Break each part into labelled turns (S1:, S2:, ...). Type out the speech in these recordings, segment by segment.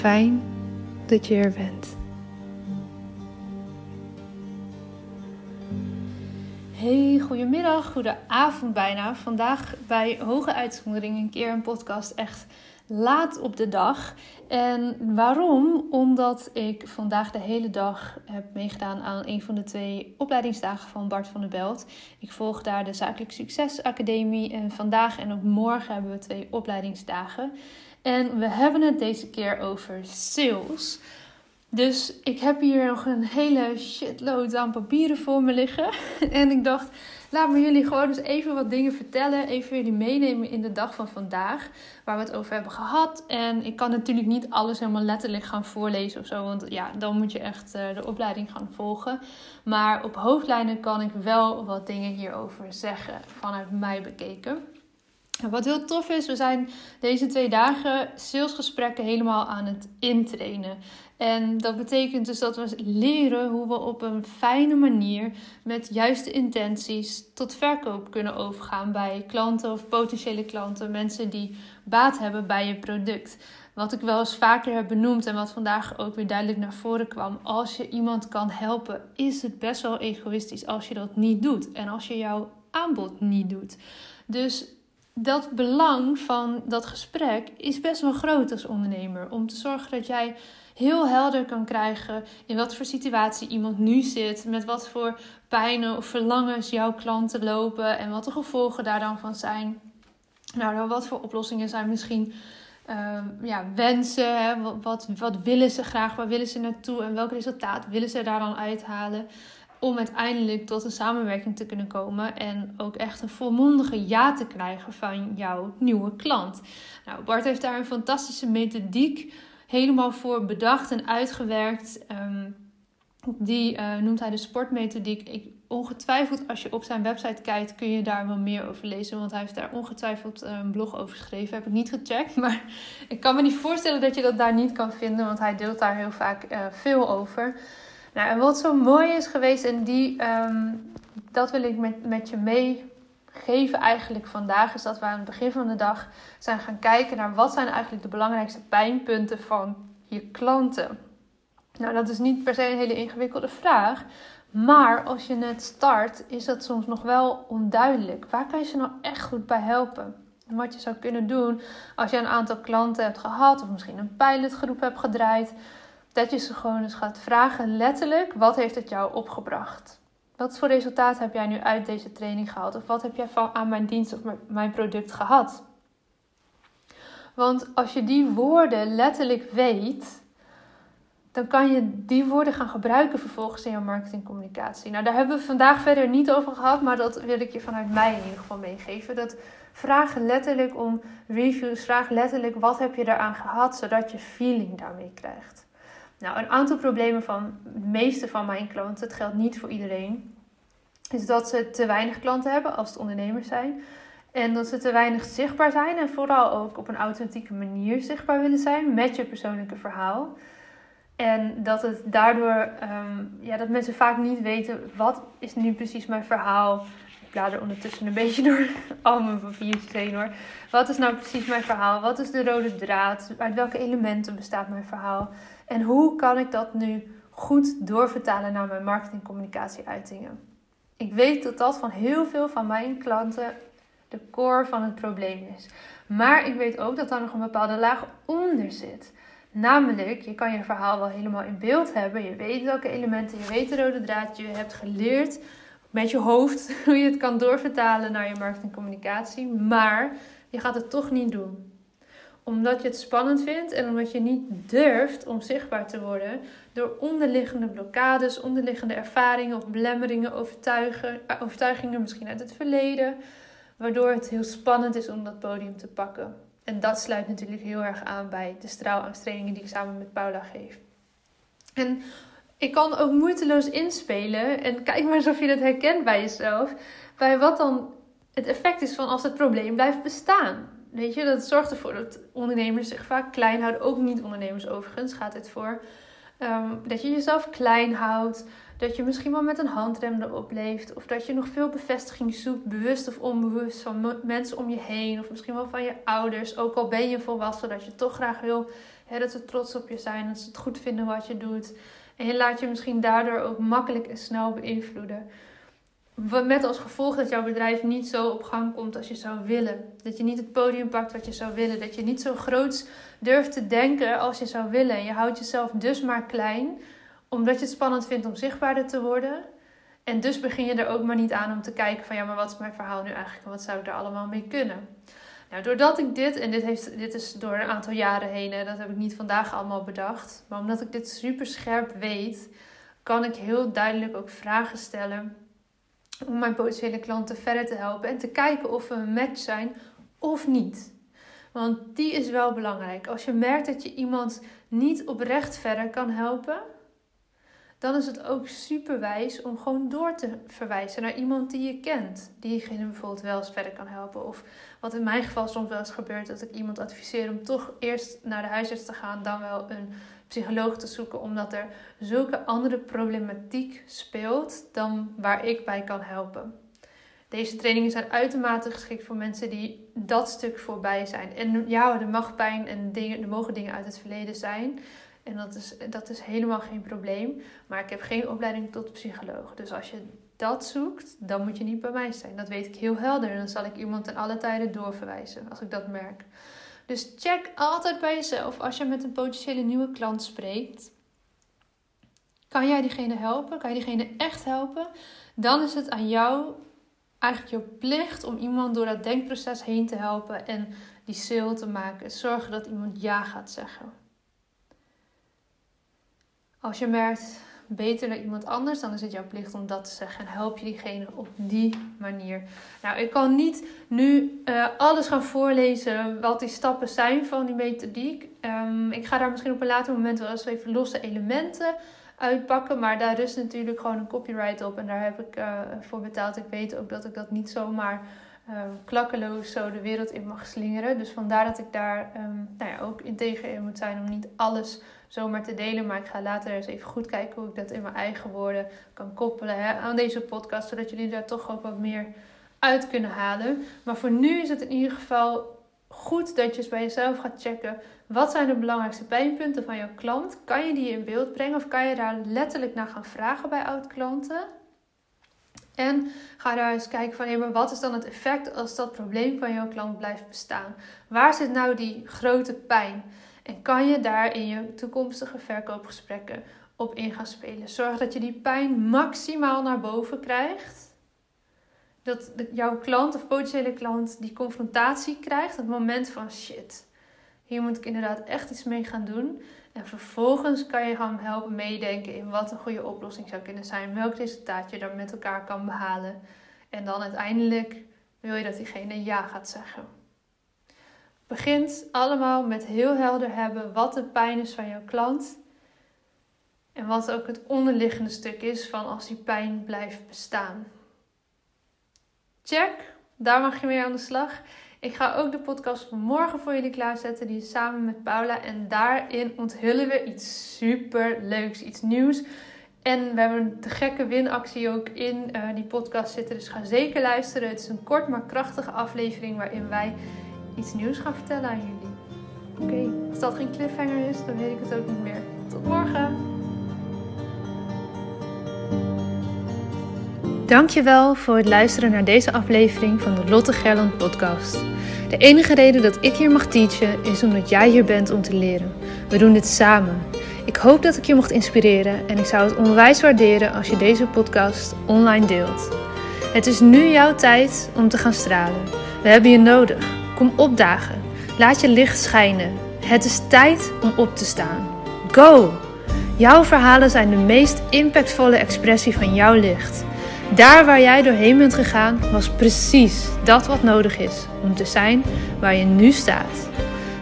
S1: Fijn dat je er bent. Hey, goedemiddag, goede avond bijna. Vandaag bij Hoge Uitzondering een keer een podcast echt laat op de dag. En waarom? Omdat ik vandaag de hele dag heb meegedaan aan een van de twee opleidingsdagen van Bart van der Belt. Ik volg daar de Zakelijk Succes Academie en vandaag en ook morgen hebben we twee opleidingsdagen. En we hebben het deze keer over sales. Dus ik heb hier nog een hele shitload aan papieren voor me liggen. En ik dacht, laat me jullie gewoon eens even wat dingen vertellen. Even jullie meenemen in de dag van vandaag. Waar we het over hebben gehad. En ik kan natuurlijk niet alles helemaal letterlijk gaan voorlezen of zo. Want ja, dan moet je echt eh, de opleiding gaan volgen. Maar op hoofdlijnen kan ik wel wat dingen hierover zeggen. Vanuit mij bekeken. Wat heel tof is, we zijn deze twee dagen salesgesprekken helemaal aan het intrainen. En dat betekent dus dat we leren hoe we op een fijne manier met juiste intenties tot verkoop kunnen overgaan bij klanten of potentiële klanten, mensen die baat hebben bij je product. Wat ik wel eens vaker heb benoemd en wat vandaag ook weer duidelijk naar voren kwam. Als je iemand kan helpen, is het best wel egoïstisch als je dat niet doet en als je jouw aanbod niet doet. Dus dat belang van dat gesprek is best wel groot als ondernemer. Om te zorgen dat jij heel helder kan krijgen in wat voor situatie iemand nu zit, met wat voor pijnen of verlangens jouw klanten lopen en wat de gevolgen daar dan van zijn. Nou, dan wat voor oplossingen zijn misschien uh, ja, wensen, hè? Wat, wat willen ze graag, waar willen ze naartoe en welk resultaat willen ze daar dan uithalen om uiteindelijk tot een samenwerking te kunnen komen en ook echt een volmondige ja te krijgen van jouw nieuwe klant. Nou, Bart heeft daar een fantastische methodiek helemaal voor bedacht en uitgewerkt. Um, die uh, noemt hij de sportmethodiek. Ik, ongetwijfeld, als je op zijn website kijkt, kun je daar wel meer over lezen. Want hij heeft daar ongetwijfeld eh, een blog over geschreven. Heb ik niet gecheckt. Maar ik kan me niet voorstellen dat je dat daar niet kan vinden. Want hij deelt daar heel vaak uh, veel over. Nou, en wat zo mooi is geweest, en die, um, dat wil ik met, met je meegeven eigenlijk vandaag, is dat we aan het begin van de dag zijn gaan kijken naar wat zijn eigenlijk de belangrijkste pijnpunten van je klanten. Nou, dat is niet per se een hele ingewikkelde vraag. Maar als je net start, is dat soms nog wel onduidelijk. Waar kan je ze nou echt goed bij helpen? En wat je zou kunnen doen als je een aantal klanten hebt gehad, of misschien een pilotgroep hebt gedraaid, dat je ze gewoon eens gaat vragen, letterlijk, wat heeft het jou opgebracht? Wat voor resultaat heb jij nu uit deze training gehaald? Of wat heb jij van aan mijn dienst of mijn product gehad? Want als je die woorden letterlijk weet, dan kan je die woorden gaan gebruiken vervolgens in je marketingcommunicatie. Nou, daar hebben we vandaag verder niet over gehad, maar dat wil ik je vanuit mij in ieder geval meegeven. Dat vraag letterlijk om reviews, vraag letterlijk wat heb je daaraan gehad, zodat je feeling daarmee krijgt. Nou, een aantal problemen van de meeste van mijn klanten, het geldt niet voor iedereen, is dat ze te weinig klanten hebben als het ondernemers zijn. En dat ze te weinig zichtbaar zijn en vooral ook op een authentieke manier zichtbaar willen zijn met je persoonlijke verhaal. En dat het daardoor, um, ja, dat mensen vaak niet weten wat is nu precies mijn verhaal. Ik blader ondertussen een beetje door al mijn papiertjes heen hoor. Wat is nou precies mijn verhaal? Wat is de rode draad? Uit welke elementen bestaat mijn verhaal? En hoe kan ik dat nu goed doorvertalen naar mijn marketingcommunicatieuitingen? Ik weet dat dat van heel veel van mijn klanten de core van het probleem is. Maar ik weet ook dat daar nog een bepaalde laag onder zit. Namelijk, je kan je verhaal wel helemaal in beeld hebben. Je weet welke elementen, je weet de rode draad. Je hebt geleerd met je hoofd hoe je het kan doorvertalen naar je marketingcommunicatie. Maar je gaat het toch niet doen omdat je het spannend vindt en omdat je niet durft om zichtbaar te worden door onderliggende blokkades, onderliggende ervaringen of belemmeringen, overtuigingen misschien uit het verleden, waardoor het heel spannend is om dat podium te pakken. En dat sluit natuurlijk heel erg aan bij de straalangsttrainingen die ik samen met Paula geef. En ik kan ook moeiteloos inspelen en kijk maar eens of je dat herkent bij jezelf, bij wat dan het effect is van als het probleem blijft bestaan. Weet je, dat zorgt ervoor dat ondernemers zich vaak klein houden. Ook niet-ondernemers overigens gaat het voor. Ehm, dat je jezelf klein houdt. Dat je misschien wel met een handrem erop leeft. Of dat je nog veel bevestiging zoekt, bewust of onbewust, van mensen om je heen. Of misschien wel van je ouders. Ook al ben je volwassen, dat je toch graag wil hè, dat ze trots op je zijn. Dat ze het goed vinden wat je doet. En je laat je misschien daardoor ook makkelijk en snel beïnvloeden. Met als gevolg dat jouw bedrijf niet zo op gang komt als je zou willen. Dat je niet het podium pakt wat je zou willen. Dat je niet zo groot durft te denken als je zou willen. En je houdt jezelf dus maar klein, omdat je het spannend vindt om zichtbaarder te worden. En dus begin je er ook maar niet aan om te kijken van ja, maar wat is mijn verhaal nu eigenlijk en wat zou ik er allemaal mee kunnen? Nou, doordat ik dit, en dit, heeft, dit is door een aantal jaren heen, dat heb ik niet vandaag allemaal bedacht, maar omdat ik dit super scherp weet, kan ik heel duidelijk ook vragen stellen om mijn potentiële klanten verder te helpen en te kijken of we een match zijn of niet. Want die is wel belangrijk. Als je merkt dat je iemand niet oprecht verder kan helpen, dan is het ook super wijs om gewoon door te verwijzen naar iemand die je kent. Diegene bijvoorbeeld wel eens verder kan helpen. Of wat in mijn geval soms wel eens gebeurt, dat ik iemand adviseer om toch eerst naar de huisarts te gaan, dan wel een psycholoog te zoeken, omdat er zulke andere problematiek speelt dan waar ik bij kan helpen. Deze trainingen zijn uitermate geschikt voor mensen die dat stuk voorbij zijn. En ja, er mag pijn en dingen, er mogen dingen uit het verleden zijn. En dat is, dat is helemaal geen probleem. Maar ik heb geen opleiding tot psycholoog. Dus als je dat zoekt, dan moet je niet bij mij zijn. Dat weet ik heel helder. En dan zal ik iemand ten alle tijden doorverwijzen als ik dat merk. Dus check altijd bij jezelf als je met een potentiële nieuwe klant spreekt. Kan jij diegene helpen? Kan je diegene echt helpen? Dan is het aan jou eigenlijk je plicht om iemand door dat denkproces heen te helpen en die sale te maken. Zorgen dat iemand ja gaat zeggen. Als je merkt, beter dan iemand anders, dan is het jouw plicht om dat te zeggen. En help je diegene op die manier. Nou, ik kan niet nu uh, alles gaan voorlezen wat die stappen zijn van die methodiek. Um, ik ga daar misschien op een later moment wel eens even losse elementen uitpakken. Maar daar rust natuurlijk gewoon een copyright op. En daar heb ik uh, voor betaald. Ik weet ook dat ik dat niet zomaar uh, klakkeloos zo de wereld in mag slingeren. Dus vandaar dat ik daar um, nou ja, ook integer in moet zijn om niet alles zomaar te delen. Maar ik ga later eens even goed kijken hoe ik dat in mijn eigen woorden kan koppelen hè, aan deze podcast. Zodat jullie daar toch ook wat meer uit kunnen halen. Maar voor nu is het in ieder geval goed dat je eens bij jezelf gaat checken. Wat zijn de belangrijkste pijnpunten van jouw klant? Kan je die in beeld brengen of kan je daar letterlijk naar gaan vragen bij oud-klanten? En ga daar eens kijken van, hé, wat is dan het effect als dat probleem van jouw klant blijft bestaan? Waar zit nou die grote pijn? En kan je daar in je toekomstige verkoopgesprekken op in gaan spelen? Zorg dat je die pijn maximaal naar boven krijgt. Dat jouw klant of potentiële klant die confrontatie krijgt, het moment van shit. Hier moet ik inderdaad echt iets mee gaan doen. En vervolgens kan je gaan helpen meedenken in wat een goede oplossing zou kunnen zijn. Welk resultaat je dan met elkaar kan behalen. En dan uiteindelijk wil je dat diegene ja gaat zeggen. Begint allemaal met heel helder hebben wat de pijn is van jouw klant. En wat ook het onderliggende stuk is van als die pijn blijft bestaan. Check, daar mag je mee aan de slag. Ik ga ook de podcast van morgen voor jullie klaarzetten. Die is samen met Paula. En daarin onthullen we iets super leuks, iets nieuws. En we hebben een gekke winactie ook in uh, die podcast zitten. Dus ga zeker luisteren. Het is een kort maar krachtige aflevering waarin wij iets nieuws gaan vertellen aan jullie. Oké, als dat geen cliffhanger is, dan weet ik het ook niet meer. Tot morgen! Dankjewel voor het luisteren naar deze aflevering van de Lotte Gerland podcast. De enige reden dat ik hier mag teachen is omdat jij hier bent om te leren. We doen dit samen. Ik hoop dat ik je mocht inspireren en ik zou het onwijs waarderen als je deze podcast online deelt. Het is nu jouw tijd om te gaan stralen. We hebben je nodig. Kom opdagen. Laat je licht schijnen. Het is tijd om op te staan. Go! Jouw verhalen zijn de meest impactvolle expressie van jouw licht. Daar waar jij doorheen bent gegaan, was precies dat wat nodig is om te zijn waar je nu staat.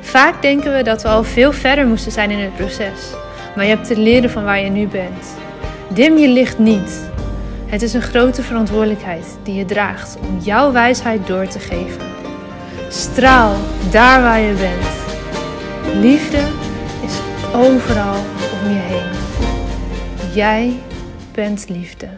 S1: Vaak denken we dat we al veel verder moesten zijn in het proces, maar je hebt te leren van waar je nu bent. Dim je licht niet. Het is een grote verantwoordelijkheid die je draagt om jouw wijsheid door te geven. Straal daar waar je bent. Liefde is overal om je heen. Jij bent liefde.